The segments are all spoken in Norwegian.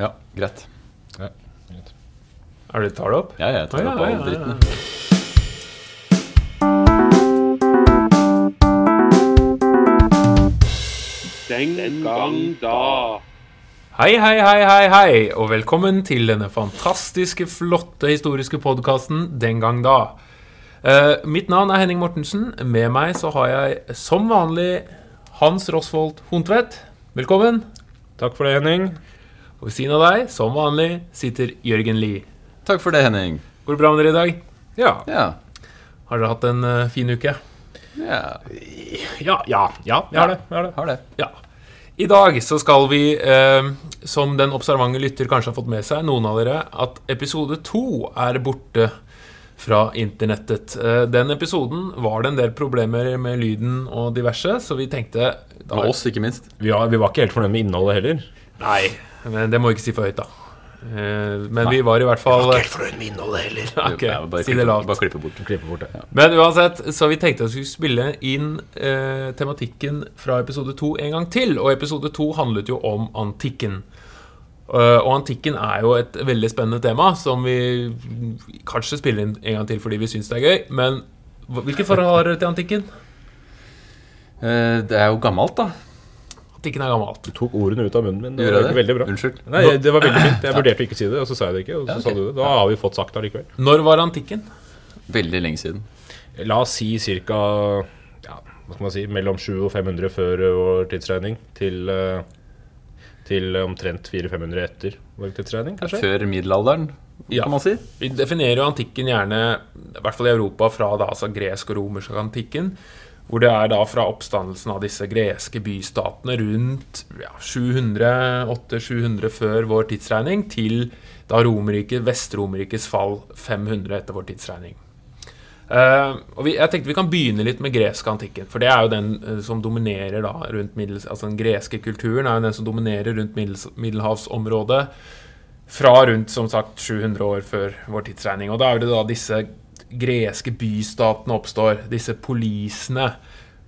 Ja, greit. Ja, greit. Er det, tar det opp? Ja, jeg tar ah, opp ja, all ja, ja. dritten. Den gang da. Hei, hei, hei, hei, hei, og velkommen til denne fantastiske, flotte historiske podkasten Den gang da. Eh, mitt navn er Henning Mortensen. Med meg så har jeg som vanlig Hans Rosvold Hontvedt. Velkommen. Takk for det, Henning. Og ved siden av deg, som vanlig, sitter Jørgen Lie. Takk for det, Henning. Går det bra med dere i dag? Ja. Ja. Har dere hatt en uh, fin uke? ja. Ja, ja, ja, jeg har det. Jeg har det. Har det. Ja. I dag så skal vi, eh, som den observante lytter kanskje har fått med seg, noen av dere, at episode to er borte fra internettet. Eh, den episoden var det en del problemer med lyden og diverse, så vi tenkte da, Med oss, ikke minst. Vi, var, vi var ikke helt fornøyd med innholdet heller. Nei, men det må vi ikke si for høyt, da. Men men vi var i hvert fall fornøyd med innholdet heller. Okay, Ja, bare, si det klippe, lavt. bare klippe bort. Klippe bort det. Men uansett, så vi tenkte at vi skulle spille inn eh, tematikken fra episode to en gang til. Og episode to handlet jo om antikken. Uh, og antikken er jo et veldig spennende tema som vi kanskje spiller inn en gang til fordi vi syns det er gøy. Men hvilke forhold har dere til antikken? Uh, det er jo gammelt, da. Antikken er gammelt. Du tok ordene ut av munnen min. Det var det? veldig bra. Unnskyld. Nei, det var veldig fint. Jeg vurderte å ikke si det, og så sa jeg det ikke. Og så Ja, okay. sa du det. Da har vi fått sagt det allikevel. Når var antikken? Veldig lenge siden. La oss si ca. Ja, hva skal man si, mellom 700 og 500 før vår tidsregning til, eh, til omtrent 400-500 etter vår tidsregning, kanskje? Før middelalderen, Ja. kan man si. Vi definerer jo antikken gjerne, i hvert fall i Europa, fra da, altså gresk og romersk antikken. Hvor det er da fra oppstandelsen av disse greske bystatene rundt ja, 700-800-700 før vår tidsregning, til da Romerike, Vest-Romerrikets fall 500 etter vår tidsregning. Uh, og vi, jeg tenkte vi kan begynne litt med gresk antikken. For det er jo den uh, som dominerer da rundt middels, Altså den greske kulturen er jo den som dominerer rundt middels, middelhavsområdet fra rundt som sagt 700 år før vår tidsregning. Og da er det da disse greske bystatene oppstår, disse polisene.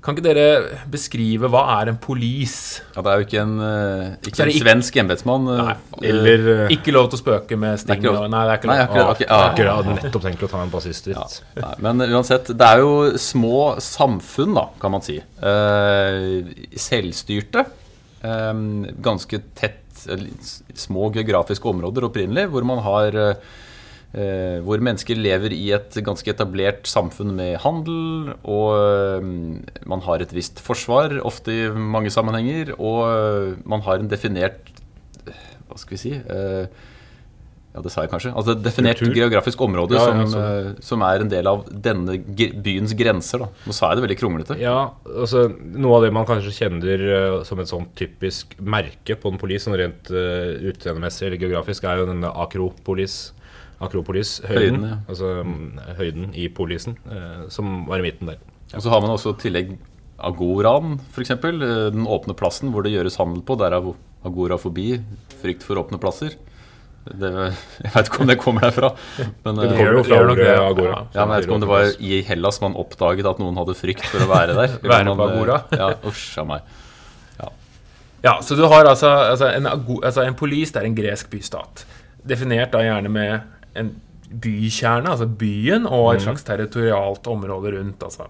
Kan ikke dere beskrive hva er en polis? Ja, det er jo ikke en, eh, ikke er en ikke- svensk embetsmann. eh, Eller eh, Ikke lov til å spøke med er sting. ikke Nei, det er ikke Nei, akkurat, akkurat, ah. hadde nettopp tenkt å ta en bassiststritt. Nei, men uansett, det er jo små samfunn, da, kan man si. Eh, selvstyrte. Ganske tett Små geografiske områder opprinnelig, hvor man har Hvor mennesker lever i et ganske etablert samfunn med handel, og eh, man har et visst forsvar, ofte i mange sammenhenger, og eh, man har en definert Hva skal vi si? eh, ja, det sa jeg kanskje. Altså et Definert Kultur. geografisk område Ja, ja, som, eh, som er en del av denne byens grenser. da Nå sa jeg det veldig kronglete. Ja, altså Noe av det man kanskje kjenner uh, som et sånn typisk merke på en polis, sånn rent uh, utseendemessig eller geografisk, er jo denne akropolis. Akropolis-høyden. Høyden, ja. Altså mm, høyden i polisen, eh, som var i midten der. Og så har man også tillegg agoraen, f.eks. Den åpne plassen hvor det gjøres handel på. Der er agorafobi. Frykt for åpne plasser. Det, jeg vet ikke om det kommer derfra. Men, Det eh, kommer jo fra det, agora. ja. ja, men jeg vet ikke om det var i Hellas man oppdaget at noen hadde frykt for å være der. Være på eh, agora? Ja, usch a meg. Ja, så du har altså, altså, en, altså En polis det er en gresk bystat. Definert da gjerne med en bykjerne, altså byen, og et slags territorialt område rundt. Altså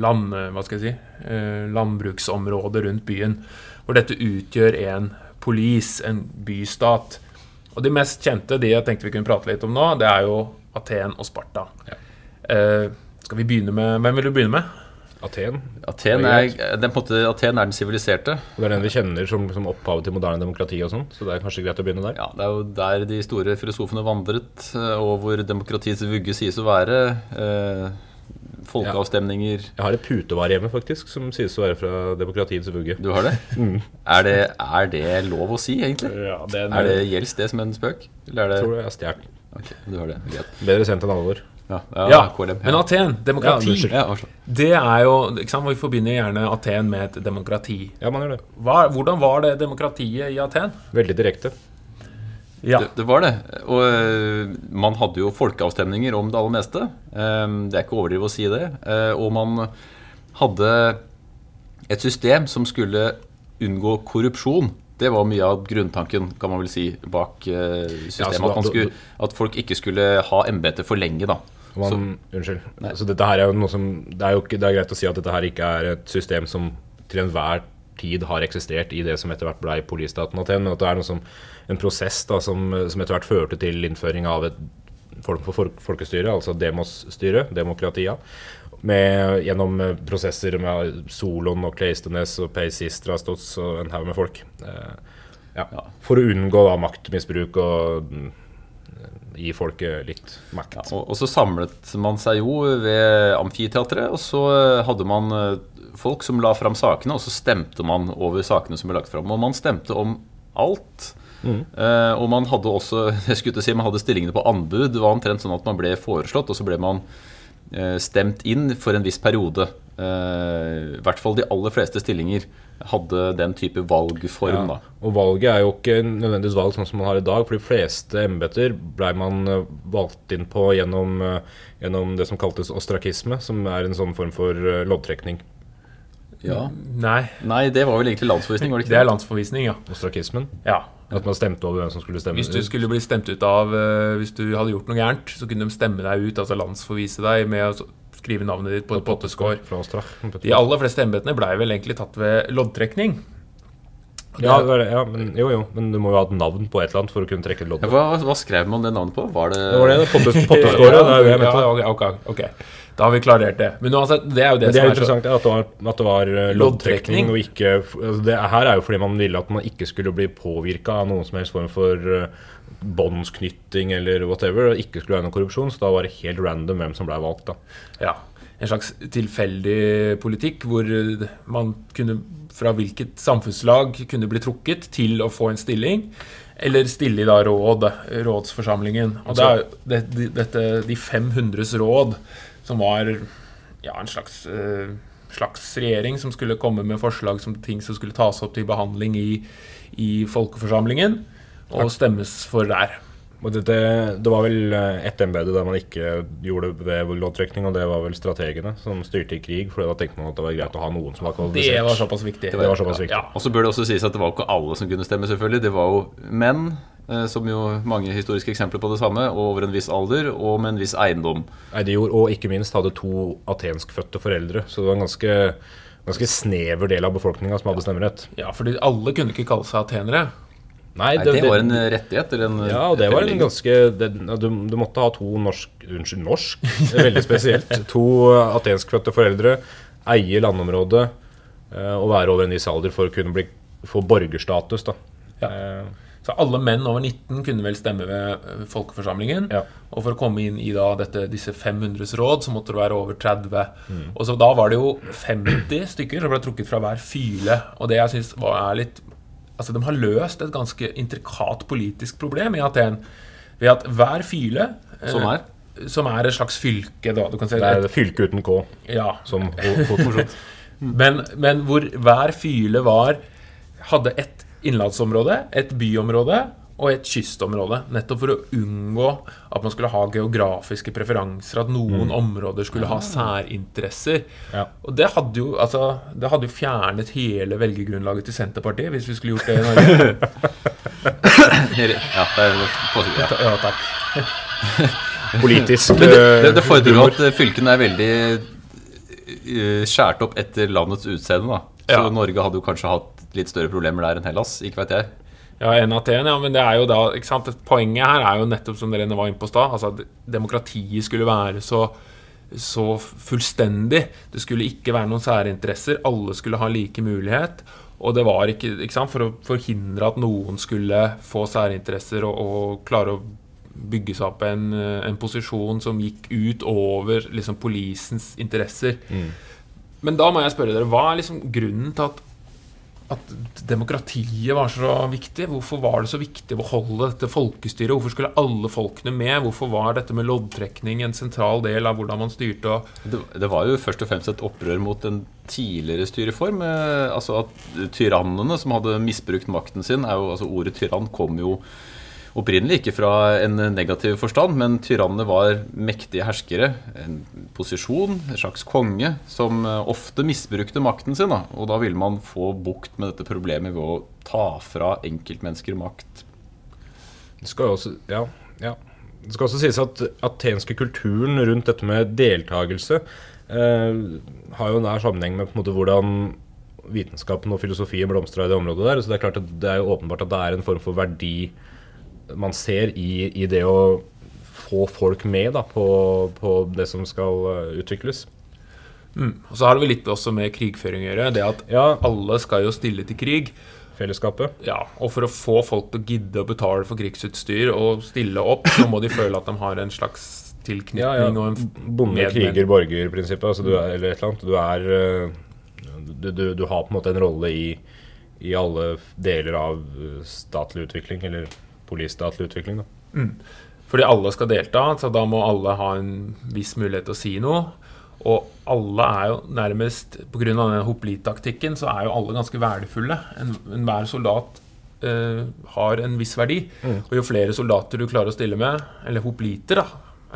land, hva skal jeg si, eh, landbruksområde rundt byen. Hvor dette utgjør en polis, en bystat. Og de mest kjente, de jeg tenkte vi kunne prate litt om nå, det er jo Aten og Sparta. Eh, skal vi begynne med Hvem vil du begynne med? Aten. Aten er, er den, måte, Aten er den siviliserte. Og det er den vi kjenner som, som opphavet til moderne demokrati og sånn, så det er kanskje greit å begynne der. Ja, Det er jo der de store filosofene vandret, eh, og hvor demokratiets vugge sies å være. Eh, folkeavstemninger Jeg har et putevar hjemme faktisk, som sies å være fra demokratiets vugge. Du har det? Er, det er det lov å si, egentlig? Ja, det Er det Gjelds det som en spøk? Eller er Jeg tror det jeg har stjålet. Ok, du har det. Greit. Bedre sendt enn alvor. Ja, ja, Ja, KLM. men Aten, demokrati. Det er jo, ikke sant, Vi forbinder gjerne Aten med et demokrati. Ja, man gjør det. Hva, hvordan var det demokratiet i Aten? Veldig direkte. Ja. det, det var det. Og øh, man hadde jo folkeavstemninger om det aller meste. Um, det er ikke overdrivet å si det. Uh, og man hadde et system som skulle unngå korrupsjon. Det var mye av grunntanken kan man vel si, bak eh, systemet. At, man skulle, at folk ikke skulle ha embetet for lenge. da Man, unnskyld. Så dette her er jo noe som det er jo ikke, det er greit å si at dette her ikke er et system som til enhver tid har eksistert i det som etter hvert ble politistaten Aten, men at det er noe som, en prosess da, som, som etter hvert førte til innføring av et form for folkestyre, altså demosstyre, demokratia. Med, gjennom prosesser med Solon og Kleistenes og Peisistrastos og en haug med folk. Eh, ja. Ja. For å unngå da maktmisbruk og mm, gi folket litt makt. Ja, og, og så samlet man seg jo ved Amfiteatret, og så eh, hadde man eh, folk som la fram sakene, og så stemte man over sakene som ble lagt fram. Og man stemte om alt. Eh, og man hadde også jeg skulle si, man hadde stillingene på anbud. Det var omtrent sånn at man ble foreslått, og så ble man eh, stemt inn for en viss periode. Eh, I hvert fall de aller fleste stillinger hadde den type valgform. da. Og valget er jo ikke nødvendigvis valg sånn som man har i dag. For de fleste embeter blei man eh, valgt inn på gjennom, eh, gjennom det som kaltes ostrakisme, som er en sånn form for eh, loddtrekning. Ja. Nei, Nei, det var vel egentlig landsforvisning, var det ikke det er landsforvisning, ja. Ostrakismen. ja. At man stemte over hvem som skulle stemme. Hvis du skulle bli stemt ut av Hvis du hadde gjort noe gærent, så kunne de stemme deg ut, altså landsforvise deg med skrive navnet ditt på et potteskår. De aller fleste embetene blei vel egentlig tatt ved loddtrekning. Ja, det var det, ja men, jo, jo, men du må jo ha et navn på et eller annet for å kunne trekke et lodd. Ja, hva, hva skrev man det navnet på? Var det, Det var det, pottes, potteskåret. Det er jo det. Ja, okay, ok, ok. Da har vi klarert det. Men uansett, det er jo det, det er som er så interessant at det var, at det var eh, loddtrekning, og ikke altså det her er jo fordi man ville at man ikke skulle bli påvirka av noen som helst form for eh, båndsknytting eller whatever, og ikke skulle være noe korrupsjon, så da var det helt random hvem som ble valgt. da. Ja, en slags tilfeldig politikk hvor man kunne fra hvilket samfunnslag kunne bli trukket til å få en stilling, eller stille i da råd, rådsforsamlingen. Og det er jo dette, de 500s råd, som var ja, en slags, eh, slags regjering som skulle komme med forslag som ting som skulle tas opp til behandling i, i folkeforsamlingen, og stemmes for der. Det, det, det var vel eh, ett embete der man ikke gjorde det ved loddtrekning, og det var vel strategene som styrte i krig, for da tenkte man at det var greit å ha noen som var kvalifisert. Det var såpass viktig. Det var såpass viktig. Ja. Og så bør det også sies at det var ikke alle som kunne stemme, selvfølgelig. Det var jo menn, eh, som jo mange historiske eksempler på det samme, og over en viss alder, og med en viss eiendom. Nei, de gjorde, og ikke minst hadde to atenskfødte foreldre, så det var en ganske, ganske snever del av befolkninga som hadde stemmerett. Ja, fordi alle kunne ikke kalle seg atenere. Nei, Nei, det var en eh, rettighet, eller en Ja, og det var en ganske det, du, du måtte ha to norsk Unnskyld, norsk? Det er Veldig spesielt. To atenskfødte foreldre, eie landområdet eh, og være over en viss alder for å kunne bli, få borgerstatus. da. Ja. Eh, Så alle menn over 19 kunne vel stemme ved eh, folkeforsamlingen. Ja. Og for å komme inn i da dette, disse 500s råd, så måtte du være over 30. Mm. Og så da var det jo 50 stykker som ble trukket fra hver fyle. Og det jeg syns er litt Altså, de har løst et ganske intrikat politisk problem i Aten. Ved at hver fyle eh, Som er? Som er et slags fylke, da. Du kan si det er et fylke uten K, ja, som ho- ho- Men, men hvor hver fyle var hadde et innlandsområde, et byområde og et kystområde. Nettopp for å unngå at man skulle ha geografiske preferanser, at noen områder skulle ha særinteresser. Ja. Og det hadde jo altså, det hadde jo fjernet hele velgergrunnlaget til Senterpartiet hvis vi skulle gjort det i Norge. Ja, det er positivt. ja. Ja, takk. politisk Men det, det, det fordrer jo at eh, fylkene er veldig eh, skjært opp etter landets utseende, da. Så Ja. Norge hadde jo kanskje hatt litt større problemer der enn Hellas, ikke vet jeg. Ja, en Aten, ja, men det er jo da ikke sant? Poenget her er jo nettopp som dere var inne på i stad. Altså, at demokratiet skulle være så, så fullstendig. Det skulle ikke være noen særinteresser. Alle skulle ha like mulighet. Og det var ikke, ikke sant? For å forhindre at noen skulle få særinteresser og, og klare å bygge seg opp en, en posisjon som gikk ut over liksom, polisens interesser. Men da må jeg spørre dere, hva er liksom grunnen til at at demokratiet var så viktig. Hvorfor var det så viktig å beholde dette folkestyret? Hvorfor skulle alle folkene med? Hvorfor var dette med loddtrekning en sentral del av hvordan man styrte? Det, det var jo først og fremst et opprør mot en tidligere styreform. Eh, altså at tyrannene som hadde misbrukt makten sin er jo, altså Ordet tyrann kom jo Opprinnelig ikke fra en negativ forstand, men tyrannene var mektige herskere. En posisjon, en slags konge, som eh, ofte misbrukte makten sin. Da. Og da ville man få bukt med dette problemet ved å ta fra enkeltmennesker makt. Det skal også, ja, ja. Det skal også sies at atenske kulturen rundt dette med deltakelse eh, har jo nær sammenheng med på en måte hvordan vitenskapen og filosofien blomstra i det området der. Så det er klart at det er jo åpenbart at det er en form for verdi man ser i, i det å få folk med da, på, på det som skal eh, utvikles. Mm. Og så har det vel litt også med krigføring å gjøre. Det at Ja. alle skal jo stille til krig. Fellesskapet. Ja, og for å få folk til å gidde å betale for krigsutstyr og stille opp, så må de føle at de har en slags tilknytning Ja, ja. og en Bonde, kriger, borger-prinsippet. Altså er, eller et eller annet. Du er eh, du, du, du har på en måte en rolle i, i alle deler av eh, statlig utvikling, eller polisstatlig utvikling. da. Fordi alle skal delta, så da må alle ha en viss mulighet til å si noe. Og alle er jo nærmest Pga. denne hoplittaktikken så er jo alle ganske verdifulle. En- soldat eh, har en viss verdi. Og jo flere soldater du klarer å stille med, eller hopliter, da,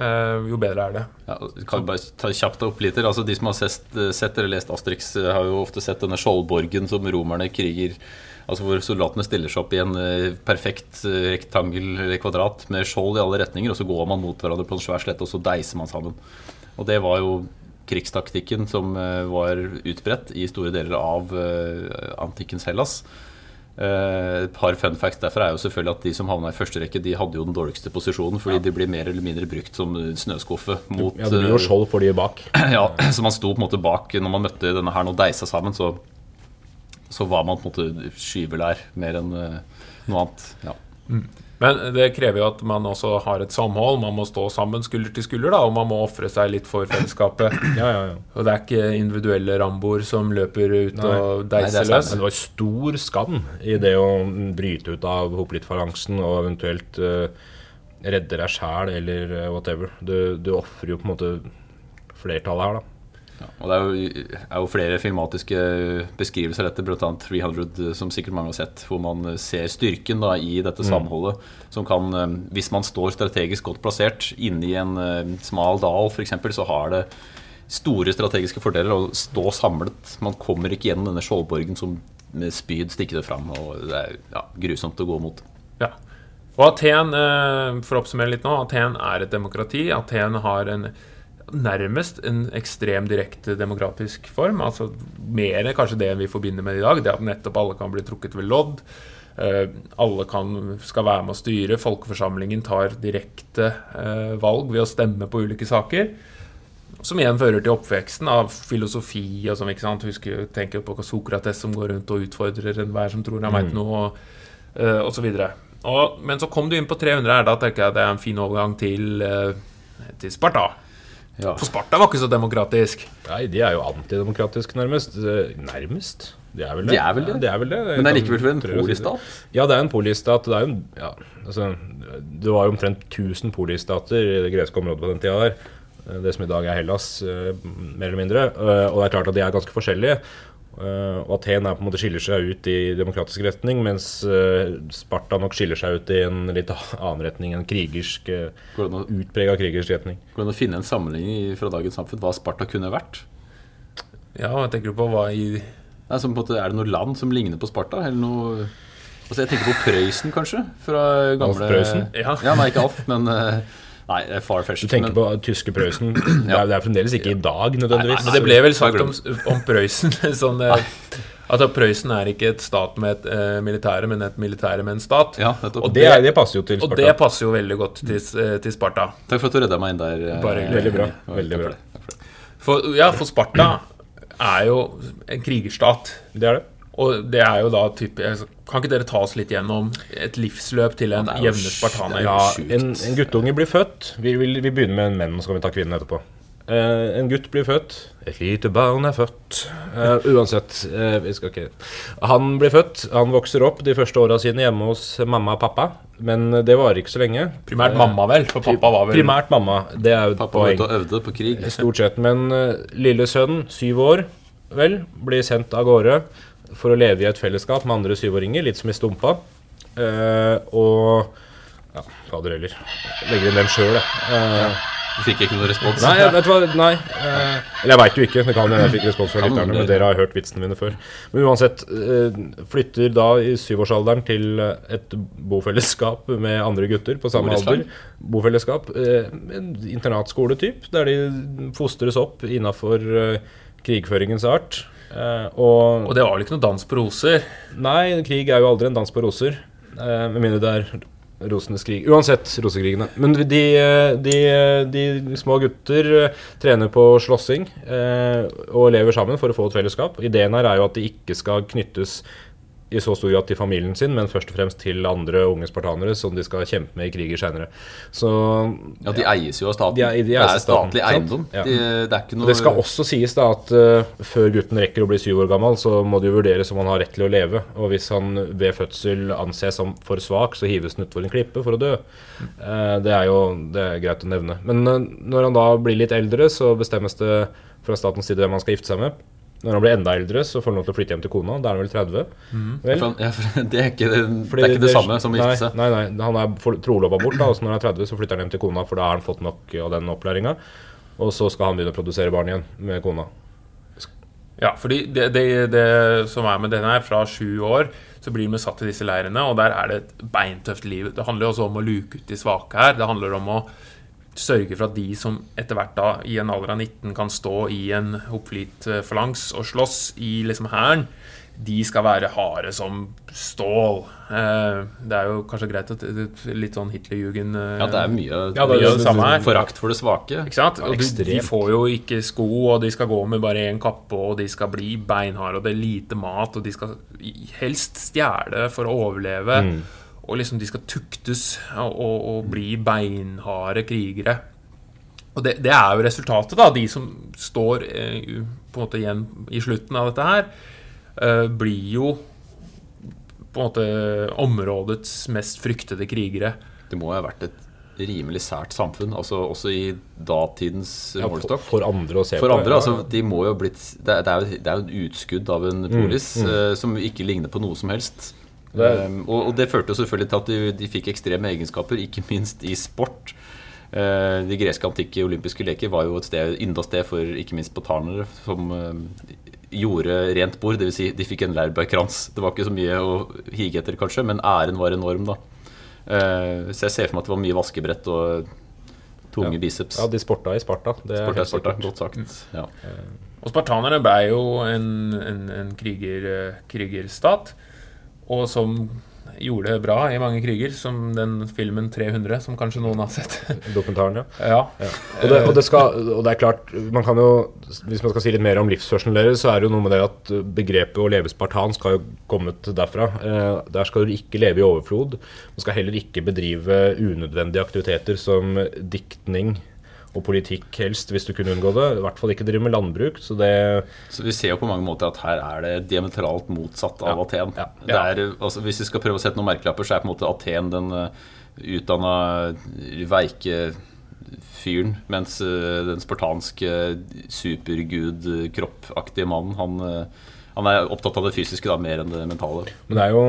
Uh, jo bedre er det. Ja, kan bare ta kjapt opp litt. Altså, de som har sett, sett eller lest Asterix, eh, har jo ofte sett denne skjoldborgen som romerne kriger Altså Hvor soldatene stiller seg opp i en eh, perfekt eh, rektangel eller kvadrat med skjold i alle retninger, og så går man mot hverandre på en svær slette, og så deiser man sammen. Og det var jo krigstaktikken som eh, var utbredt i store deler av antikkens Hellas. Et par fun facts derfor er jo selvfølgelig at de som havna i første rekke, de hadde jo den dårligste posisjonen, fordi de blir mer eller mindre brukt som snøskuffe mot Ja, det blir jo skjold for de bak. ja, så man sto på en måte bak Når man møtte denne her og deisa sammen, så, så var man på en måte skyvelær mer enn eh, noe annet. Ja. Men det krever jo at man også har et samhold. Man må stå sammen skulder til skulder, da, og man må ofre seg litt for fellesskapet. Ja, ja, ja. Og det er ikke individuelle ramboer som løper ut Nei. og er deiser løs. Men det var stor skam i det å bryte ut av hoplittfalansen og eventuelt uh, redde deg sjæl eller eh, whatever. Du, du ofrer jo på en måte flertallet her, da. Ja, og det er jo, er jo flere filmatiske beskrivelser av dette, bl.a. 300, som sikkert mange har sett, hvor man ser styrken da, i dette samholdet. Som kan, eh, hvis man står strategisk godt plassert inni en eh, smal dal f.eks., så har det store strategiske fordeler å stå samlet. Man kommer ikke gjennom denne skjoldborgen som med spyd stikker det fram. Og det er ja, grusomt å gå mot. Ja. Og Aten, eh, for å oppsummere litt nå, Aten er et demokrati. Aten har en nærmest en ekstrem direkte demokratisk form. Altså mer kanskje det vi forbinder med i dag. Det at nettopp alle kan bli trukket ved lodd. Eh, alle kan, skal være med å styre. Folkeforsamlingen tar direkte eh, valg ved å stemme på ulike saker. Som igjen fører til oppveksten av filosofi og sånn. ikke sant? Husker, tenker på Sokrates som går rundt og utfordrer enhver som tror han veit noe, og, eh. Og, men så kom du inn på 300 her. Da tenker jeg det er en fin overgang til, til Sparta. Ja. For Sparta var ikke så demokratisk. Nei, de er jo antidemokratiske, nærmest. Eh, Nærmest? De er vel det. De er vel det. Ja, de er vel det. Men det er likevel en polistat? Ja, det er en polistat. Det er en- ja, altså, Det var jo omtrent 1000 polistater i det greske området på den tida der. Eh, Det som i dag er Hellas, eh, mer eller mindre. Og det er klart at de er ganske forskjellige. Eh, Og Aten er på en måte skiller seg ut i demokratisk retning, mens eh, Sparta nok skiller seg ut i en litt annen retning. En krigersk, eh, utprega krigersk retning. går det an å finne en sammenligning fra dagens samfunn hva Sparta kunne vært? Ja, jeg tenker på? Hva i Nei, på en måte, er det noe land som ligner på Sparta? Eller noe Altså Jeg tenker på Prøysen, kanskje. Fra gamle Alf Prøysen? Ja. ja, Nei, ikke Alf, men eh, Nei, det er far fetched. Du tenker men, på tyske Prøysen. Det er, det er fremdeles ikke i dag, nødvendigvis. Men det ble vel sagt om, om Prøysen sånn, eh, at Prøysen er ikke et stat med et uh, militære, men et militære med en stat. Ja. Og det, det passer jo til Og det passer jo veldig godt til, eh, til Sparta. Takk for at du redda meg inn der. Bare. Veldig bra. Veldig bra. For, ja, for Sparta er jo en krigerstat. Det er det. Og det er jo da type Kan ikke dere ta oss litt gjennom et livsløp til en jevne spartaner? Ja, en, en guttunge blir født. Vi, vi, vi begynner med en menn, så kan vi ta kvinnen etterpå. Uh, en gutt blir født. Et lite barn er født. Uh, uansett, uh, vi skal ikke Han blir født. Han vokser opp de første åra sine hjemme hos mamma og pappa. Men det varer ikke så lenge. Primært mamma, vel? For pappa var vel Primært mamma. Det er jo et poeng. Pappa øvde på krig. Stort sett. Men uh, lille sønn, syv år, vel, blir sendt av gårde for å leve i et fellesskap med andre syvåringer, litt som i Stumpa. Uh, og Ja, fader heller. Legger inn den sjøl, jeg. Eh, Du fikk ikke noe respons? Nei, jeg, vet hva, nei. Uh, eller jeg veit jo ikke. Det kan hende jeg fikk respons fra lytterne, men dere har hørt vitsene mine før. Men uansett, eh, flytter da i syvårsalderen til et bofellesskap med andre gutter på samme alder. Bofellesskap. En internatskole-typ, der de fostres opp innafor krigføringens art. Eh, og Og det var vel ikke noe dans på roser? Nei, krig er jo aldri en dans på roser. Eh, med mindre det er rosenes krig. Uansett rosekrigene. Men de, de, de små gutter eh, trener på slåssing og lever sammen for å få et fellesskap. Ideen her er jo at de ikke skal knyttes i så stor grad til familien sin, men først og fremst til andre unge spartanere som de skal kjempe med i kriger seinere. Ja, de eies jo av staten. De er- de det er staten, statlig eiendom. Ja. De, det er ikke noe Det skal også sies da at uh, før gutten rekker å bli syv år gammel, så må det jo vurderes om han har rett til å leve. Og hvis han ved fødsel anses som for svak, så hives han utfor en klippe for å dø. Uh, det er jo det er greit å nevne. Men uh, når han da blir litt eldre, så bestemmes det fra statens side hvem han skal gifte seg med. Når han blir enda eldre, så får han lov til å flytte hjem til kona. Da er han vel 30? Vel? For- ja, for Det er ikke det, Fordi det, er ikke det samme som å gifte seg. Nei, nei, han er trolova bort, da, og så når han er 30, så flytter han hjem til kona, for da har han fått nok av den opplæringa. Og så skal han begynne å produsere barn igjen med kona. Ja, fordi det, det, det som er med denne her, fra sju år så blir vi satt i disse leirene, og der er det et beintøft liv. Det handler jo også om å luke ut de svake her. Det handler om å sørge for at de som etter hvert da i en alder av 19 kan stå i en hoplitt eh, falangs og slåss i liksom hæren, de skal være harde som stål. Eh, det er jo kanskje greit at er litt sånn Hitlerjugend eh, Ja, det er mye, Ja, det er jo det samme her. forakt for det svake. ikke sant? Og du, de får jo ikke sko, og de skal gå med bare én kappe, og de skal bli beinharde, og det er lite mat, og de skal helst stjele for å overleve. Og liksom de skal tuktes og, og, og bli beinharde krigere. Og det, det er jo resultatet, da. De som står eh, på en måte igjen i slutten av dette her, eh, blir jo på en måte områdets mest fryktede krigere. Det må jo ha vært et rimelig sært samfunn, altså også i datidens Ja, for, målestokk. for andre å se For på. andre, ja. altså, de må jo ha blitt Det er, det er jo et utskudd av en polis eh, som ikke ligner på noe som helst. Det Um, og, og det førte jo selvfølgelig til at de, de fikk ekstreme egenskaper, ikke minst i sport. Uh, de greske antikke olympiske leker var jo et sted, ynda sted for ikke minst spartanere som uh, gjorde rent bord. Dvs. Si, de fikk en laurbærkrans. Det var ikke så mye å hige etter, kanskje, men æren var enorm, da. Uh, så jeg ser for meg at det var mye vaskebrett og tunge biceps. ja, de sporta i Sparta. Det er Sport er helt sport, er godt sagt. Ja. Og spartanerne ble jo en, en, en kriger, eh, krigerstat, og som gjorde det bra i mange kriger, som den filmen 300, som kanskje noen har sett. Dokumentaren, ja. ja. Og det, og, det skal, og det er klart, man kan jo Hvis man skal si litt mer om livsførselen deres, så er det jo noe med det at begrepet å leve spartansk har jo kommet derfra. Eh, der skal du ikke leve i overflod. Man skal heller ikke bedrive unødvendige aktiviteter som diktning og politikk helst, hvis du kunne unngå det. I hvert fall ikke drive med landbruk. Så det Så vi ser jo på mange måter at her er det diametralt motsatt av Ja. Aten. Ja. Det er, altså, hvis vi skal prøve å sette noen merkelapper, så er på en måte Aten den uh, utdanna veike fyren, mens eh, den spartanske supergud-kroppaktige mannen, han, eh, han er opptatt av det fysiske da, mer enn det mentale. Men det er jo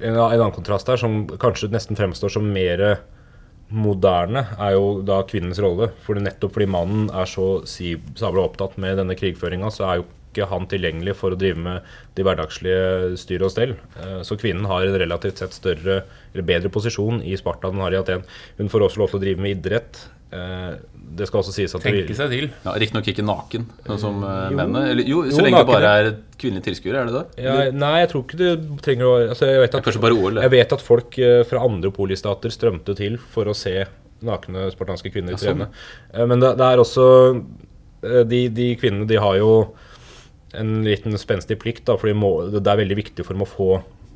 en, en annen kontrast her som kanskje nesten fremstår som mer moderne, er jo da kvinnens rolle. For nettopp fordi mannen er så sabla opptatt med denne krigføringa, så er jo ikke han tilgjengelig for å drive med de hverdagslige styr og stell. Eh, Så kvinnen har en relativt sett større eller bedre posisjon i Sparta enn hun har i Aten. Hun får også lov til å drive med idrett. Eh, Det skal også sies at Tenke seg til. Ja, Riktignok ikke naken, sånn som eh, Jo. mennene. Eller, jo, Jo, så lenge det bare er kvinnelige tilskuere, er det det? Ja, nei, jeg tror ikke du trenger å altså jeg, vet at, kanskje bare OL, jeg vet at folk fra andre polistater strømte til for å se nakne spartanske kvinner Ja, sånn. trene. Eh, Men det, det er også de, de kvinnene de har jo en liten spenstig plikt, da, for må, det er veldig viktig for dem å få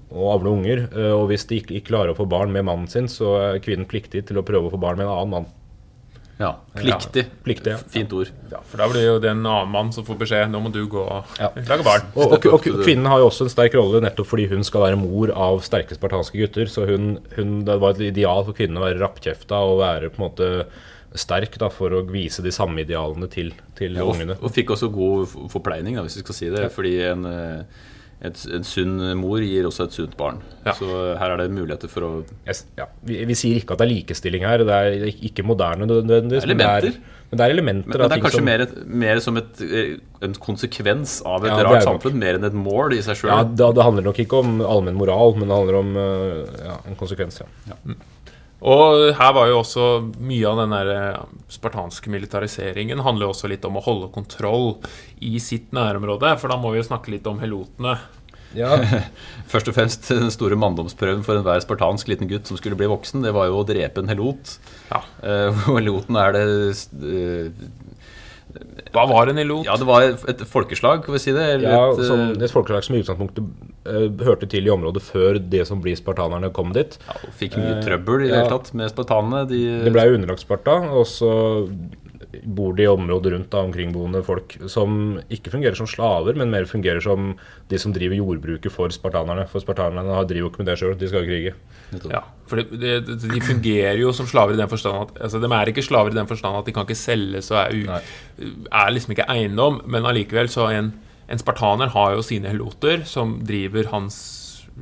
å avle unger. eh, Og hvis de ikke, ikke klarer å få barn med mannen sin, så er kvinnen pliktig til å prøve å få barn med en annen mann. Ja, pliktig. Pliktig, ja. Fint ord. Ja, for da blir det jo det en annen mann som får beskjed Nå må du gå og Ja. lage barn. Og, og, og kvinnen har jo også en sterk rolle nettopp fordi hun skal være mor av sterke spartanske gutter. Så hun, hun, det var et ideal for kvinnen å være rappkjefta og være på en måte sterk da, for å vise de samme idealene til, til Ja, og, ungene. og fikk også god forpleining, da, hvis vi skal si det. Fordi en, eh, et, en sunn mor gir også et sunt barn. Ja. Så her er det muligheter for å ja, vi, vi sier ikke at det er likestilling her. Det er ikke moderne nødvendigvis. men det er- Elementer. Men det er elementer Men, men det er kanskje som mer, et, mer som et, eh, en konsekvens av et Ja, rart samfunn, mer enn et mål i seg sjøl. ja, det, det handler nok ikke om allmenn moral, men det handler om ja, en konsekvens. Ja. Og her var jo også mye av den der eh, spartanske militariseringen handler jo også litt om å holde kontroll i sitt nærområde. For da må vi jo snakke litt om helotene. Ja, Først og fremst den store manndomsprøven for enhver spartansk liten gutt som skulle bli voksen, det var jo å drepe en helot. Ja. Eh, og heloten er det eh, Hva var en helot? Ja, det var et folkeslag, kan vi si det? Eller ja et, som eh, et folkeslag som i utgangspunktet uh, hørte til i området før det som blir spartanerne kom dit. ja, og fikk mye Eh, trøbbel i det ja. hele tatt med spartanene. De, Det ble jo underlagt Sparta, og så bor de i området rundt da, omkringboende folk som ikke fungerer som slaver, men mer fungerer som de som driver jordbruket for spartanerne. For spartanerne driver jo ikke med det sjøl, de skal jo krige. Ja, for de, de, de fungerer jo som slaver i den forstand at altså, De er ikke slaver i den forstand at de kan ikke selges og er, u, er liksom ikke eiendom, men allikevel så en, en spartaner har jo sine heloter som driver hans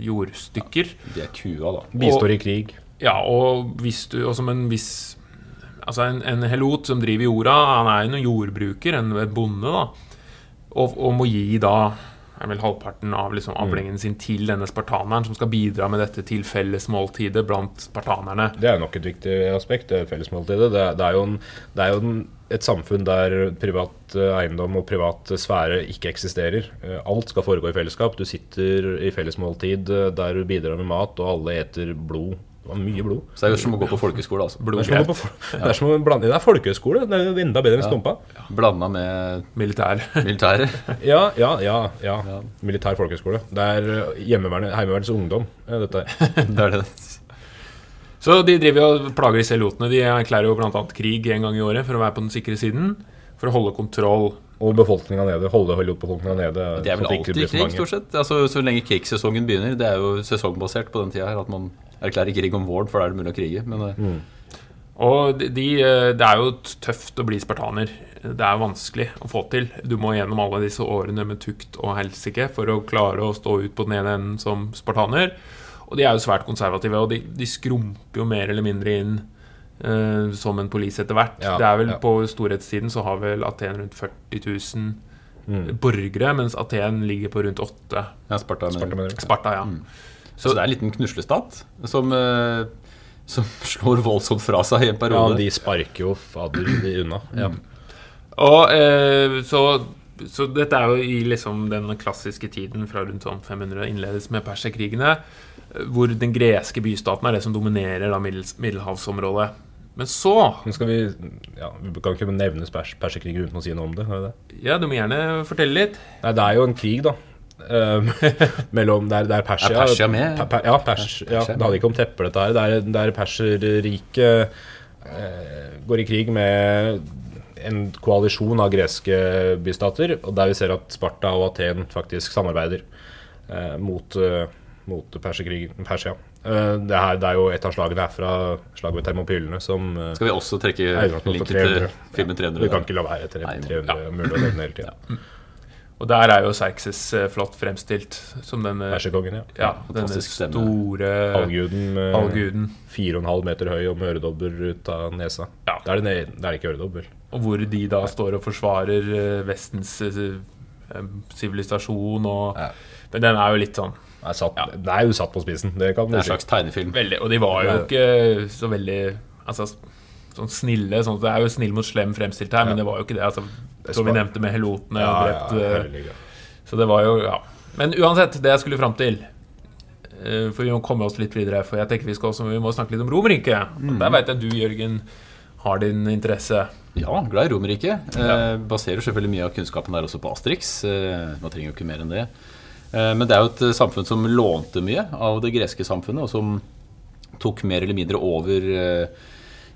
jordstykker. de er kua, da. Bistår i krig. Ja, og hvis du Og som en viss Altså en, en helot som driver jorda, han er jo en jordbruker, en bonde, da. Og, og må gi da vel halvparten av liksom avlingen sin til denne spartaneren, som skal bidra med dette til fellesmåltidet blant spartanerne. Det er nok et viktig aspekt, det fellesmåltidet. Det, det er jo, en, det er jo en, et samfunn der privat eh, eiendom og privat sfære ikke eksisterer. Eh, Alt skal foregå i fellesskap. Du sitter i fellesmåltid eh, der du bidrar med mat, og alle eter blod. Det var mye blod. Så det er jo som å gå på folkeskole, altså. Det er på det er som å blande Det er folkehøyskole. Det er jo enda bedre enn Stompa. Blanda med Militær. Militær Ja, ja, ja, ja. Militær folkehøyskole. Det er eh, Heimevernets ungdom. eh, Dette. Det er det. Så de driver og plager disse lotene De erklærer jo bl.a. krig en gang i året for å være på den sikre siden. For å holde kontroll. Og befolkninga nede. Holde befolkninga nede. Det er vel sånn ikke alltid krig, stort sett. Altså, så lenge krigssesongen begynner. Det er jo sesongbasert på den tida her at man erklærer krig om våren, for da er det mulig å krige. Men eh, Mm. Og de, de, eh, det er jo tøft å bli spartaner. Det er vanskelig å få til. Du må gjennom alle disse årene med tukt og helsike for å klare å stå ut på den ene enden som spartaner. Og de er jo svært konservative, og de, de skrumper jo mer eller mindre inn uh, som en polis etter hvert. Ja, det er vel ja. På storhetstiden så har vel Aten rundt 40 000 Mm. borgere, mens Aten ligger på rundt 8. ja, Sparta, Sparta. Sparta, ja. Så det er en liten knuslestat som, eh, som slår voldsomt fra seg i en periode. Ja, de sparker jo fader de unna. Ja. Og eh, så, så dette er jo i liksom den klassiske tiden fra rundt sånn 500 innledes med perserkrigene, eh, hvor den greske bystaten er det som dominerer da middelhavsområdet. Men så Men skal vi ja, Vi kan ikke nevne pers perserkrigen uten å si noe om det. har det? Ja, du må gjerne fortelle litt. Nei, det er jo en krig, da. Um, mellom Der, der Persia Er Persia med? Per, per, ja, pers, ja, det handler ikke om tepper, dette her. Der, der Perserriket eh, går i krig med en koalisjon av greske bystater, og der vi ser at Sparta og Aten faktisk samarbeider eh, mot, eh, mot Persia. Uh, det, her, det er jo et av slagene herfra, slaget ved Termopylene, som uh, Skal vi også trekke linken til filmen 300? Vi kan ikke la være til Nei, 300 mulig å nevne hele tida. Og der er jo Serkses eh, flott fremstilt som denne, ja. ja, denne fantastisk stemme. store Halvguden med halvguden. 4,5 meter høy og med øredobber ut av nesa. Ja. Det, er det, ne- er ikke øredobber. Og hvor de da står og forsvarer eh, Vestens eh, eh, sivilisasjon og Ja. Men den er jo litt sånn Den er, satt, den er jo satt på spissen, det kan Det er en slags tegnefilm. Veldig, og de var jo ikke så veldig Altså sånn snille. Sånn, det er jo snill mot slem fremstilt her, men det var jo ikke det. Altså, Det som vi nevnte med helotene Ja, og ja, eh. Så det var jo Ja. Men uansett, det jeg skulle fram til eh, For vi må komme oss litt videre. For jeg tenker vi skal også Vi må snakke litt om Romerike. Og Der veit jeg du, Jørgen, har din interesse. Ja, glad i Romerike. Eh, baserer selvfølgelig mye av kunnskapen der også på Asterix. Eh, man trenger jo ikke mer enn det. Eh, men det er jo et eh, samfunn som lånte mye av det greske samfunnet, og som tok mer eller mindre over eh,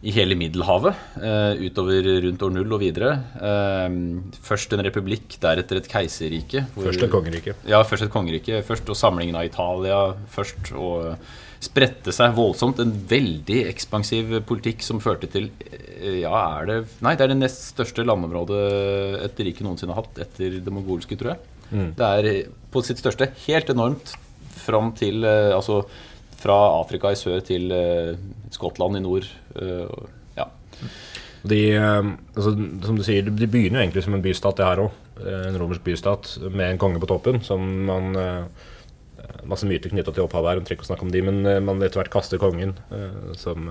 i hele Middelhavet, eh, utover rundt år null og videre. Eh, først en republikk, deretter et keiserrike. Først et kongerike. Ja, først et kongerike. Først og samlingen av Italia først. Og spredte seg voldsomt. En veldig ekspansiv politikk som førte til eh, Ja, er det Nei, det er det nest største landområdet et rike noensinne har hatt, etter det mongolske, tror jeg. Det er på sitt største helt enormt fram til Altså fra Afrika i sør til eh, Skottland i nord. eh, ja. De, eh, altså, som du sier, de begynner jo egentlig som en bystat, det her òg. En romersk bystat med en konge på toppen. Som man Masse myter knytta til opphavet her, vi trenger å snakke om de, men man etter hvert kaster kongen. Som,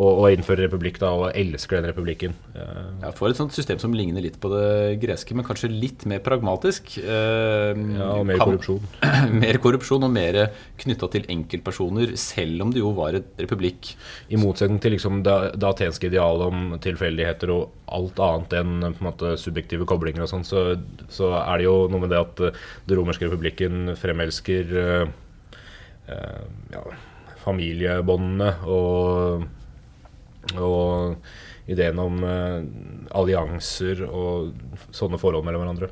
og, og innfører republikk, da, og elsker den republikken. Eh, Ja, Får et sånt system som ligner litt på det greske, men kanskje litt mer pragmatisk. Eh, Ja, og mer kan- korrupsjon. mer korrupsjon og mer knytta til enkeltpersoner, selv om det jo var et republikk. I motsetning til liksom det, det atenske idealet om tilfeldigheter og alt annet enn måte, subjektive koblinger og sånn, så, så er det jo noe med det at eh, det romerske republikken fremelsker eh, ja, familiebåndene og, og ideen om eh, allianser og sånne forhold mellom hverandre.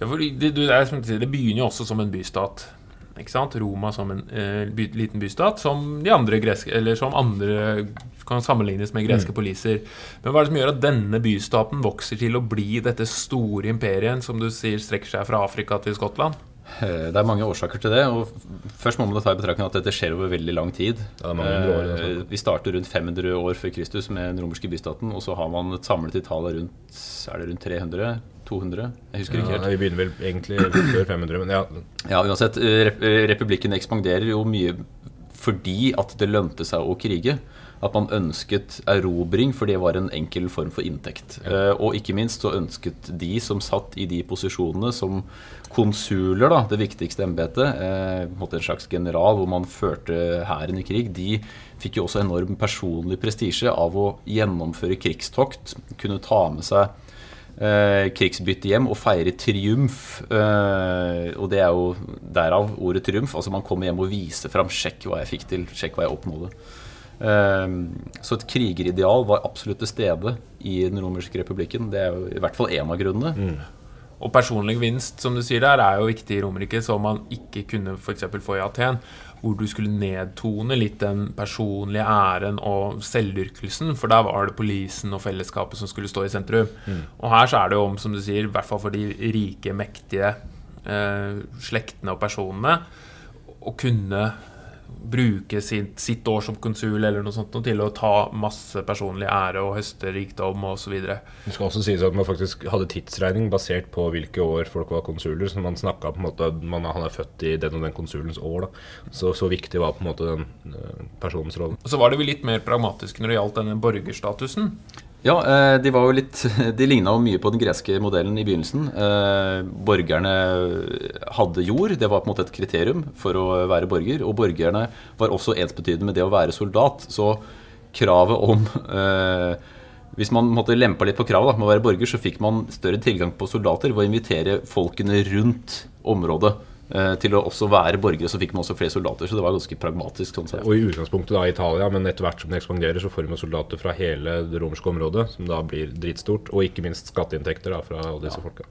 Ja, for det, det, er det begynner jo også som en bystat. Ikke sant? Roma som en eh, by, liten bystat, som de andre greske Eller som andre kan sammenlignes med greske poliser. Men hva er det som gjør at denne bystaten vokser til å bli dette store imperiet som du sier strekker seg fra Afrika til Skottland? Eh, Det er mange årsaker til det. og Først må man ta i betraktning at dette skjer over veldig lang tid. Ja, år. Eh, Vi starter rundt 500 år før Kristus med den romerske bystaten, og så har man et samlet i tallet rundt er det rundt 300? 200? Jeg husker ikke helt. vi begynner vel egentlig før 500, men ja. Ja, uansett, eh, Republikken ekspanderer jo mye fordi at det lønte seg å krige. At man ønsket erobring, for det var en enkel form for inntekt. Eh, og ikke minst så ønsket de som satt i de posisjonene som konsuler, da, det viktigste embetet, eh, en slags general hvor man førte hæren i krig, de fikk jo også enorm personlig prestisje av å gjennomføre krigstokt, kunne ta med seg eh, krigsbytte hjem og feire triumf. Eh, og det er jo derav ordet triumf. Altså man kommer hjem og viser fram 'sjekk hva jeg fikk til', 'sjekk hva jeg oppnådde'. Eh, så et krigerideal var absolutt til stede i den romerske republikken. Det er jo i hvert fall én av grunnene. Og personlig gevinst, som du sier der, er jo viktig i Romerike, som man ikke kunne for få i Aten. Hvor du skulle nedtone litt den personlige æren og selvdyrkelsen. For der var det polisen og fellesskapet som skulle stå i sentrum. Og her så er det jo om, som du sier, i hvert fall for de rike, mektige eh, slektene og personene, å kunne bruke sitt, sitt år som konsul eller noe sånt til å ta masse personlig ære og høste rikdom osv. Det skal også sies at man faktisk hadde tidsregning basert på hvilke år folk var konsuler. Så man snakka på en måte man, Han er født i den og den konsulens år. Så, så viktig var på en måte den eh, personens rolle. Så var det vel litt mer pragmatisk når det gjaldt denne borgerstatusen. Ja, eh, de var jo litt De ligna mye på den greske modellen i begynnelsen. Eh, borgerne hadde jord, det var på en måte et kriterium for å være borger. Og borgerne var også ensbetydende med det å være soldat. Så kravet om eh, Hvis man måtte lempa litt på kravet med å være borger, så fikk man større tilgang på soldater ved å invitere folkene rundt området til å også være borgere. Så fikk man også flere soldater, så det var ganske pragmatisk. sånn sett. Og i utgangspunktet da Italia, men etter hvert som det ekspanderer, så får man soldater fra hele det romerske området, som da blir dritstort. Og ikke minst skatteinntekter da fra alle disse folka.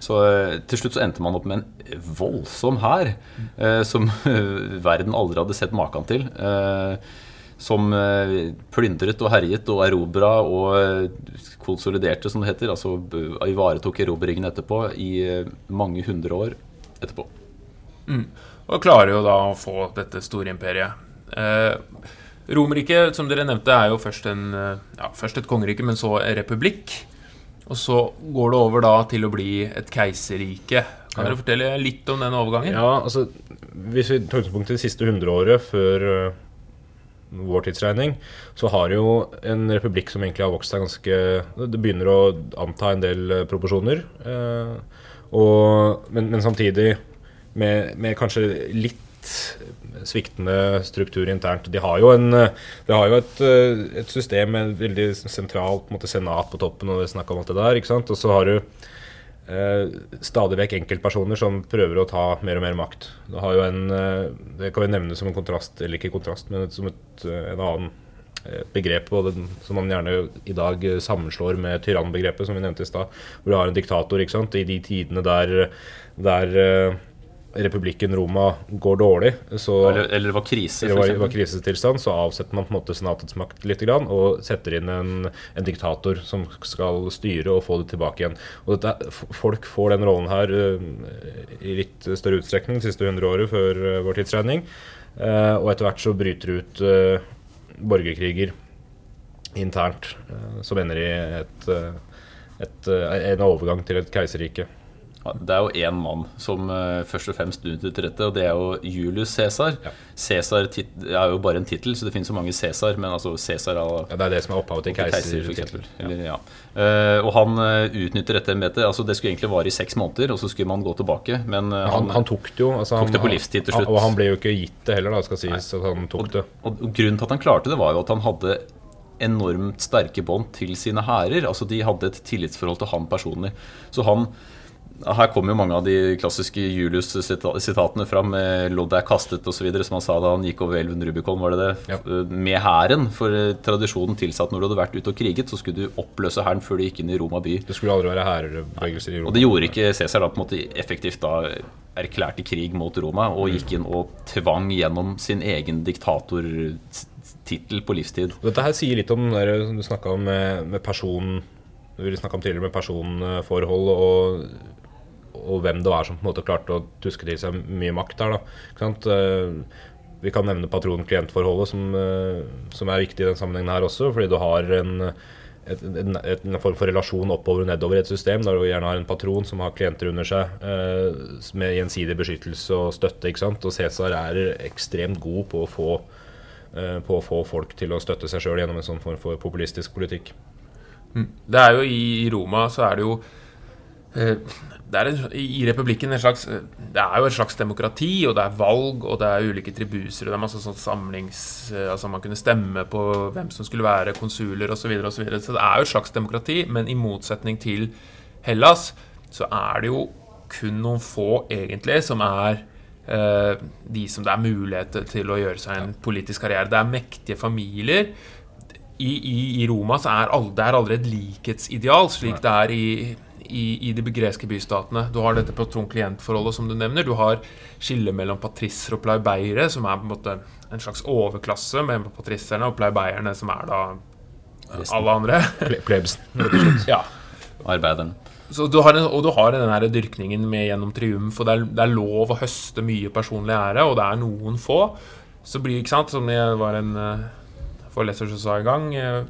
Så eh, til slutt så endte man opp med en voldsom hær eh, som eh, verden aldri hadde sett maken til. Eh, som eh, plyndret og herjet og erobra og eh, konsoliderte, som det heter. Altså ivaretok erobringen etterpå i eh, mange hundre år etterpå. Og klarer jo da å få dette store imperiet. Eh, Romerriket, som dere nevnte, er jo først, en, eh, ja, først et kongerike, men så en republikk. Og så går det over da til å bli et keiserrike. Kan dere fortelle litt om den overgangen? Ja, altså Hvis vi tar utgangspunkt i det siste hundreåret før øh, vår tidsregning, så har jo en republikk som egentlig har vokst seg ganske Det begynner å anta en del øh, proporsjoner. øh, og, men, men samtidig med, med kanskje litt sviktende struktur internt. De har jo, en, de har jo et, et system med et veldig sentralt på måte, senat på toppen, og det snakk om alt det der. ikke sant? Og så har du eh, stadig vekk enkeltpersoner som prøver å ta mer og mer makt. Det, har jo en, eh, det kan vi nevne som en kontrast, eller ikke kontrast, men som et, eh, en annen eh, begrep og den, som man gjerne i dag sammenslår med tyrannbegrepet, som vi nevnte i stad. Hvor du har en diktator ikke sant? i de tidene der, der republikken Roma går dårlig, så Eller, eller det var krise, eller var, var krisetilstand, så avsetter man på en måte senatets makt litt grann, og setter inn en, en diktator som skal styre og få det tilbake igjen. Og dette, Folk får den rollen her uh, i litt større utstrekning de siste 100 året før uh, vår tidsregning. Uh, og etter hvert så bryter det ut eh, borgerkriger internt, eh, som ender i et, eh, et, eh, en overgang til et keiserrike. Det er jo én mann som eh, først og fremst utnytter dette, og det er jo Julius Cæsar. Ja. Cæsar er jo bare en tittel, så det finnes så mange Cæsar, men altså Cæsar er, Ja, det er det som er opphavet til keiser, eksempel. Ja. Eh, og han eh, utnytter dette embetet. Altså, det skulle egentlig vare i seks måneder, og så skulle man gå tilbake, men eh, Han, han tok det jo. Altså, tok han, det på livstid til slutt. Og han ble jo ikke gitt det heller, da, skal sies. At han tok det. Og og grunnen til at han klarte det, var jo at han hadde enormt sterke bånd til sine hærer. Altså, de hadde et tillitsforhold til han personlig. Så han her kommer jo mange av de klassiske Julius-sitatene fram, med 'lodd er kastet' osv., som han sa da han gikk over elven Rubicon, var det det? Ja. Eh, Med hæren. For eh, tradisjonen tilsa at når du hadde vært ute og kriget, så skulle du oppløse hæren før du gikk inn i Roma by. Det skulle aldri være hærbevegelser i Roma. Og det gjorde ikke Cæsar da på en måte effektivt da erklærte krig mot Roma og gikk inn og tvang gjennom sin egen diktatortittel på livstid. Dette her sier litt om det du snakka om med, med person Vi snakka om tidligere med personforhold og, og hvem det var som på en måte klarte å tuske til seg mye makt der. da? Eh, Vi kan nevne patron-klient-forholdet, som, eh, som er viktig i den sammenhengen her også. Fordi du har en, et, en, en form for relasjon oppover og nedover i et system, der du gjerne har en patron som har klienter under seg, eh, med gjensidig beskyttelse og støtte. ikke sant? Og Cæsar er ekstremt god på å få på å få folk til å støtte seg sjøl gjennom en sånn form for populistisk politikk. Det er jo i, Roma så er det jo det er en, I republikken en slags eh, Det er jo et slags demokrati, og det er valg, og det er ulike tribuser, og det er masse sånn samlings... eh, Altså man kunne stemme på hvem som skulle være konsuler osv. Så, videre, og så, så det er jo et slags demokrati, men i motsetning til Hellas så er det jo kun noen få, egentlig, som er eh, de som det er mulighet til å gjøre seg en politisk karriere. Det er mektige familier i, i, i Roma så er all, det er aldri et likhetsideal, slik det er i, i, i de greske bystatene. Du har dette patron-klient-forholdet som du nevner. Du har skillet mellom patrisser og pleibeiere, som er på en måte en slags overklasse med patrisserne, og pleibeierne, som er da alle andre. Ple plebsen, ja. Arbeideren. Så du har og du har denne her dyrkningen med gjennom triumf, og det er, det er lov å høste mye personlig ære, og det er noen få. Så blir ikke sant, som det var en eh, foreleser som sa en gang eh,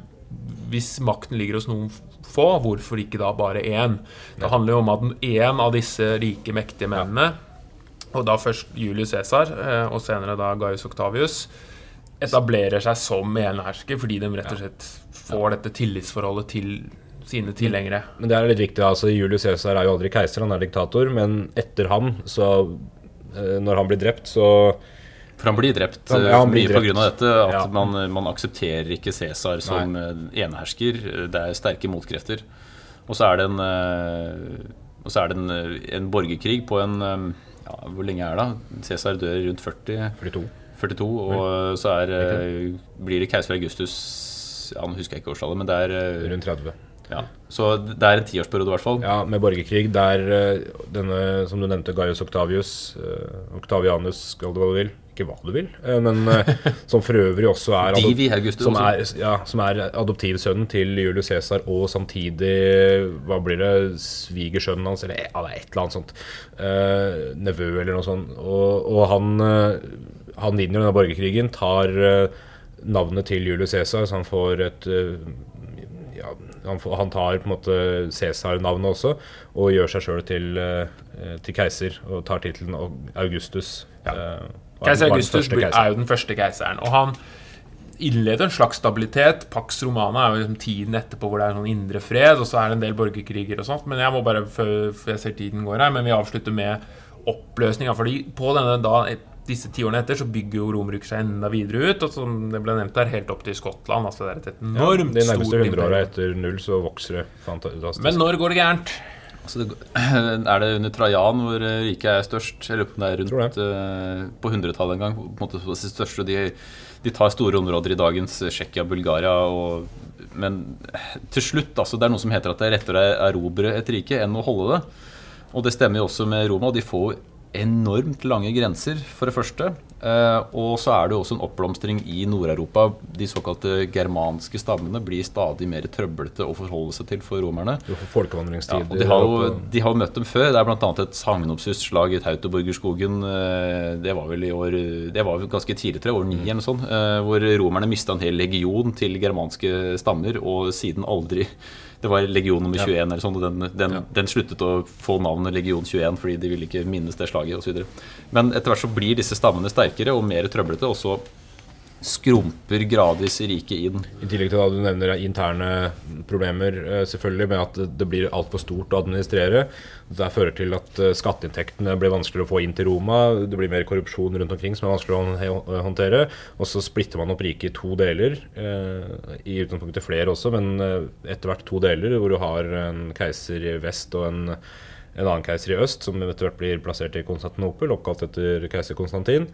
Hvis makten ligger hos noen få, hvorfor ikke da bare én? Det handler jo om at én av disse rike, mektige mennene, og da først Julius Cæsar, eh, og senere da Gaius Octavius, etablerer seg som enehersker fordi de rett og slett får dette tillitsforholdet til sine tilhengere. Men det er litt viktig. altså Julius Cæsar er jo aldri keiser, han er diktator. Men etter han, så eh, Når han blir drept, så For han blir drept Han- eh, ja, han blir mye drept. pga. dette. At Ja. man, man aksepterer ikke Cæsar som Nei. enehersker. Det er sterke motkrefter. Og så er det en, eh, og så er det en, eh, en borgerkrig på en eh, ja, Hvor lenge er det? Cæsar dør rundt 40, 42. 42, og så er, eh, blir det keiser Augustus ja, Nå husker jeg ikke årstallet, men det er eh, Rundt 30. ja. Så det er en tiårsperiode, i hvert fall. Ja, med borgerkrig der eh, denne, som du nevnte, Gaius Octavius, eh, Octavianus, skal du hva du vil. Ikke hva du vil, eh, men som for øvrig også er Divi Augustus. som er, ja, som er adoptivsønnen til Julius Cæsar, og samtidig Hva blir det? Svigersønnen hans, eller ja, det er et eller annet sånt. Nevø, eller noe sånt. Og, og han, han vinner denne borgerkrigen, tar navnet til Julius Cæsar, så han får et ja, han, han tar på en måte Cæsar-navnet også, og gjør seg sjøl til, eh, til keiser, og tar tittelen Augustus. Ja. eh, Keiser Augustus er jo den første keiseren. Og han innleder en slags stabilitet. Pax Romana er jo liksom tiden etterpå hvor det er sånn indre fred, og så er det en del borgerkriger og sånt. Men jeg må bare, før jeg ser tiden går her, men vi avslutter med oppløsninga. Fordi på denne da disse tiårene etter så bygger jo Romerike seg enda videre ut. Og som det ble nevnt her, helt opp til Skottland. Altså det er et enormt De nærmeste hundre 100 åra etter null så vokser det fantastisk. Men når går det gærent? Altså, det, er det under Trajan hvor eh, riket er størst? Eller om det er rundt uh, på 100-tallet en gang? På en måte det største. De, de tar store områder i dagens Tsjekkia, Bulgaria og Men til slutt, altså, det er noe som heter at det er rettere å erobre et rike enn å holde det. Og det stemmer jo også med Roma. og De får enormt lange grenser, for det første. Eh, og så er det jo også en oppblomstring i Nord-Europa. De såkalte germanske stammene blir stadig mer trøblete å forholde seg til for romerne. Ja, folkevandringstid. og de har, jo, de har møtt dem før. Det er bl.a. et sagnomsust-slag i Tautoburgerskogen. eh, Det var vel i år Det var ganske tidlig, tror år ni eller noe sånt. eh, Hvor romerne mista en hel legion til germanske stammer, og siden aldri Det var legion nummer 21 eller sånn, og den, den, den sluttet å få navnet legion 21 fordi de ville ikke minnes det slaget osv. Men etter hvert så blir disse stammene sterkere og mer trøblete, og så skrumper gradvis riket inn. I tillegg til at du nevner interne problemer, eh, selvfølgelig, med at det blir altfor stort å administrere. Det fører til at eh, skatteinntektene blir vanskeligere å få inn til Roma. Det blir mer korrupsjon rundt omkring som er vanskelig å håndtere. Og så splitter man opp riket i to deler. eh, I utgangspunktet flere også, men eh, etter hvert to deler, hvor du har en keiser i vest og en, en annen keiser i øst, som etter hvert blir plassert i Konstantinopel, oppkalt etter keiser Konstantin.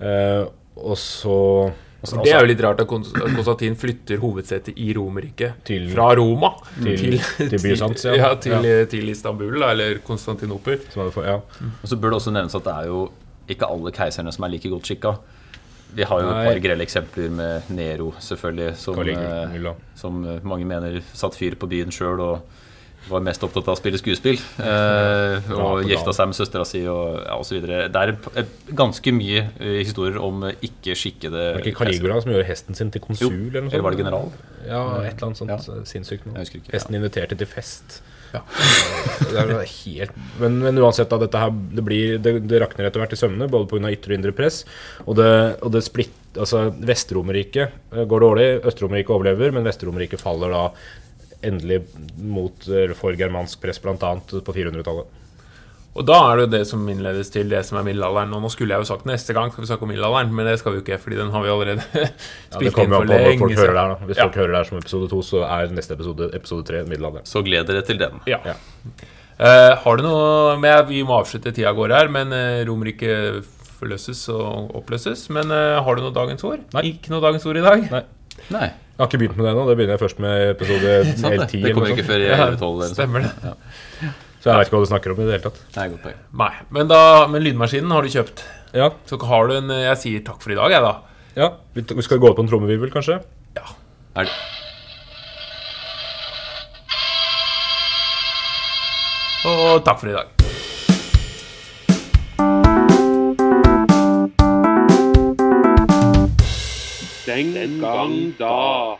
Eh, og så Det er jo litt rart at Konstantin flytter hovedsetet i Romerriket fra Roma til- til Byzans, ja. ja. til, til Istanbul, da, eller Konstantinopel. som for, ja. Og så burde det også nevnes at det er jo ikke alle keiserne som er like godt skikka. Vi har jo et par grelle eksempler med Nero, selvfølgelig, som, eh, som eh, mange mener satt fyr på byen sjøl og var mest opptatt av å spille skuespill. Eh, og gifta seg med søstera si og ja, osv. Det er en, p- et- ganske mye eh, historier om ikke skikkede Var det ikke. Caligula som gjorde hesten sin til konsul? Jo, eller, noe eller var det general? Ja, et eller annet sånt Ja. eh, sinnssykt. Ikke, Hesten inviterte til fest. Ja. det er helt, men, men uansett, da, dette her, det, blir, det, det rakner etter hvert i sømmene, både pga. ytre og indre press. Og det, og det splitt, altså Vest-Romerriket eh, går dårlig, Øst-Romerriket overlever, men Vest-Romerriket faller da endelig mot, eh, for germansk press, bl.a. på 400-tallet. Og da er det jo det som innledes til det som er middelalderen. Og nå skulle jeg jo sagt neste gang skal vi snakke om middelalderen, men det skal vi jo ikke, fordi den har vi allerede Ja, spilt inn for folk lenge hører da Hvis Ja. folk hører det her som episode to, så er neste episode episode tre middelalderen. Så gled dere til den. Ja. Ja. Uh, har du noe med Vi må avslutte, tida går her, men uh, Romerike forløses og oppløses. Men uh, har du noe dagens ord? Nei. Ikke noe dagens ord i dag? Nei. Nei, Jeg har ikke begynt med det ennå. Det begynner jeg først med episode sant det. L10. Det kommer ikke før i Ja, 11-12. eller noe sånt. Stemmer det. Så jeg vet ikke hva du snakker om i det hele tatt. Nei, godt poeng. Nei. Men, da, men lydmaskinen har du kjøpt. Ja, Så har du en Jeg sier takk for i dag, jeg, da. ja. Vi vi skal gå på en trommevirvel, kanskje? Ja. Er det Og takk for i dag. Den gang da.